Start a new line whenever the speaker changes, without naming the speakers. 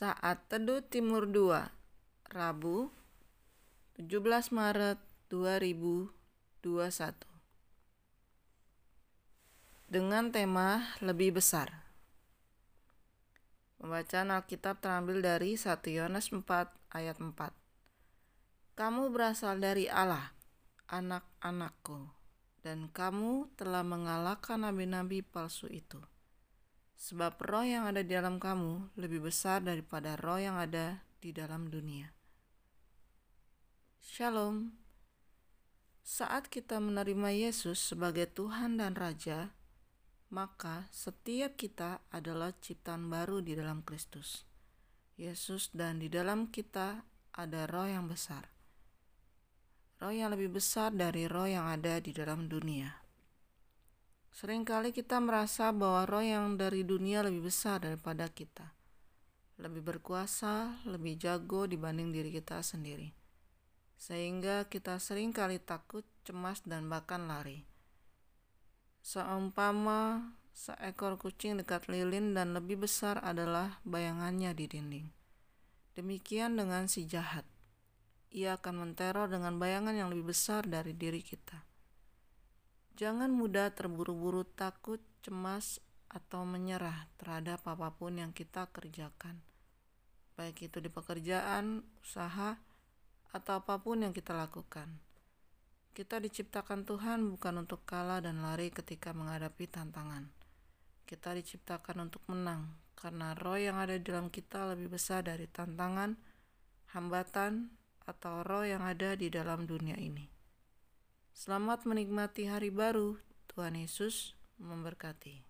Saat Teduh Timur 2 Rabu 17 Maret 2021 Dengan tema Lebih Besar. Pembacaan Alkitab terambil dari 1 Yohanes 4 ayat 4 Kamu berasal dari Allah, anak-anakku, dan kamu telah mengalahkan nabi-nabi palsu itu. Sebab roh yang ada di dalam kamu lebih besar daripada roh yang ada di dalam dunia. Shalom. Saat kita menerima Yesus sebagai Tuhan dan Raja, maka setiap kita adalah ciptaan baru di dalam Kristus. Yesus dan di dalam kita ada roh yang besar. Roh yang lebih besar dari roh yang ada di dalam dunia. Seringkali kita merasa bahwa roh yang dari dunia lebih besar daripada kita, lebih berkuasa, lebih jago dibanding diri kita sendiri, sehingga kita sering kali takut, cemas, dan bahkan lari. Seumpama seekor kucing dekat lilin dan lebih besar adalah bayangannya di dinding. Demikian dengan si jahat. Ia akan menteror dengan bayangan yang lebih besar dari diri kita. Jangan mudah terburu-buru takut, cemas, atau menyerah terhadap apa pun yang kita kerjakan, baik itu di pekerjaan, usaha, atau apa pun yang kita lakukan. Kita diciptakan Tuhan bukan untuk kalah dan lari ketika menghadapi tantangan. Kita diciptakan untuk menang, karena roh yang ada di dalam kita lebih besar dari tantangan, hambatan, atau roh yang ada di dalam dunia ini. Selamat menikmati hari baru. Tuhan Yesus memberkati.